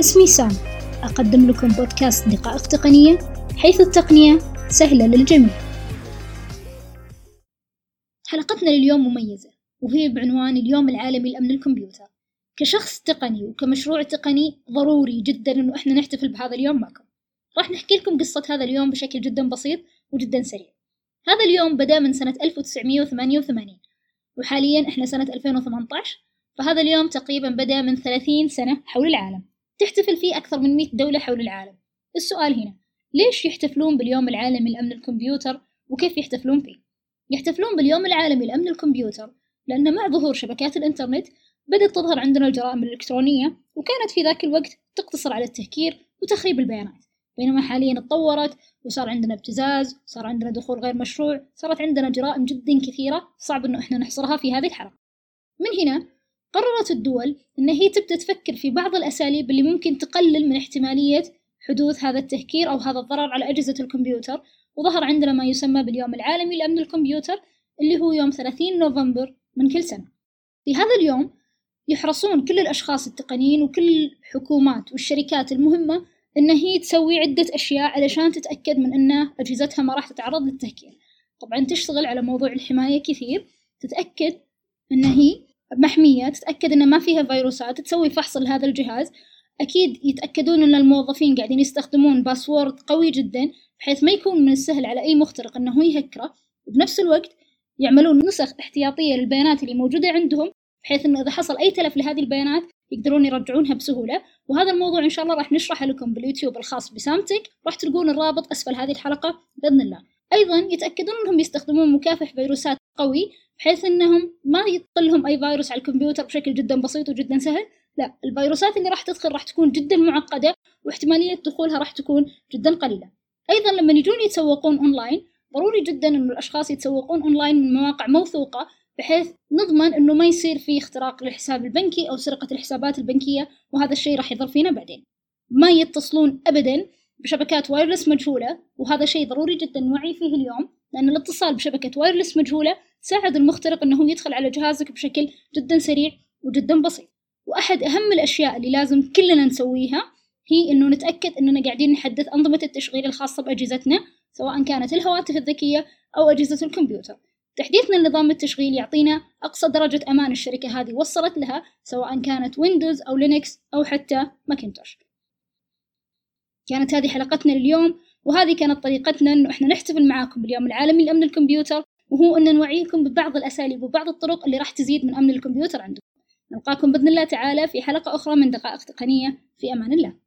اسمي سام. أقدم لكم بودكاست دقائق تقنية حيث التقنية سهلة للجميع. حلقتنا لليوم مميزة وهي بعنوان اليوم العالمي لأمن الكمبيوتر. كشخص تقني وكمشروع تقني ضروري جدا إنه إحنا نحتفل بهذا اليوم معكم. راح نحكي لكم قصة هذا اليوم بشكل جدا بسيط وجدا سريع. هذا اليوم بدأ من سنة 1988 وحاليا إحنا سنة 2018 فهذا اليوم تقريبا بدأ من 30 سنة حول العالم. تحتفل فيه أكثر من 100 دولة حول العالم. السؤال هنا ليش يحتفلون باليوم العالمي لأمن الكمبيوتر وكيف يحتفلون فيه؟ يحتفلون باليوم العالمي لأمن الكمبيوتر لأن مع ظهور شبكات الإنترنت بدأت تظهر عندنا الجرائم الإلكترونية وكانت في ذاك الوقت تقتصر على التهكير وتخريب البيانات. بينما حاليا اتطورت وصار عندنا ابتزاز صار عندنا دخول غير مشروع صارت عندنا جرائم جدا كثيرة صعب إنه إحنا نحصرها في هذه الحلقة من هنا قررت الدول إن هي تبدأ تفكر في بعض الأساليب اللي ممكن تقلل من احتمالية حدوث هذا التهكير أو هذا الضرر على أجهزة الكمبيوتر. وظهر عندنا ما يسمى باليوم العالمي لأمن الكمبيوتر اللي هو يوم 30 نوفمبر من كل سنة. في هذا اليوم يحرصون كل الأشخاص التقنيين وكل الحكومات والشركات المهمة إن هي تسوي عدة أشياء علشان تتأكد من إن أجهزتها ما راح تتعرض للتهكير. طبعا تشتغل على موضوع الحماية كثير تتأكد إن هي محمية تتأكد إن ما فيها فيروسات تسوي فحص لهذا الجهاز. أكيد يتأكدون إن الموظفين قاعدين يستخدمون باسورد قوي جدا بحيث ما يكون من السهل على أي مخترق هو يهكره. وبنفس الوقت يعملون نسخ احتياطية للبيانات اللي موجودة عندهم بحيث إنه إذا حصل أي تلف لهذه البيانات يقدرون يرجعونها بسهولة. وهذا الموضوع إن شاء الله راح نشرحه لكم باليوتيوب الخاص بسامتك. راح تلقون الرابط أسفل هذه الحلقة بإذن الله. أيضا يتأكدون أنهم يستخدمون مكافح فيروسات قوي بحيث أنهم ما يدخل لهم أي فيروس على الكمبيوتر بشكل جدا بسيط وجدا سهل. لا الفيروسات اللي راح تدخل راح تكون جدا معقدة واحتمالية دخولها راح تكون جدا قليلة. أيضا لما يجون يتسوقون أونلاين ضروري جدا أن الأشخاص يتسوقون أونلاين من مواقع موثوقة بحيث نضمن إنه ما يصير في اختراق للحساب البنكي أو سرقة الحسابات البنكية وهذا الشيء راح يضر فينا بعدين. ما يتصلون ابدا بشبكات wireless مجهولة وهذا شيء ضروري جدا نوعي فيه اليوم لأن الاتصال بشبكة wireless مجهولة تساعد المخترق أنه يدخل على جهازك بشكل جدا سريع وجدا بسيط. وأحد أهم الأشياء اللي لازم كلنا نسويها هي أنه نتأكد أننا قاعدين نحدث أنظمة التشغيل الخاصة بأجهزتنا سواء كانت الهواتف الذكية أو أجهزة الكمبيوتر. تحديثنا لنظام التشغيل يعطينا أقصى درجة أمان الشركة هذه وصلت لها سواء كانت ويندوز أو لينكس أو حتى ماكنتوش كانت هذه حلقتنا لليوم وهذه كانت طريقتنا أنه إحنا نحتفل معاكم باليوم العالمي لأمن الكمبيوتر. وهو أن نوعيكم ببعض الأساليب وبعض الطرق اللي راح تزيد من أمن الكمبيوتر عندكم. نلقاكم بإذن الله تعالى في حلقة أخرى من دقائق تقنية. في أمان الله.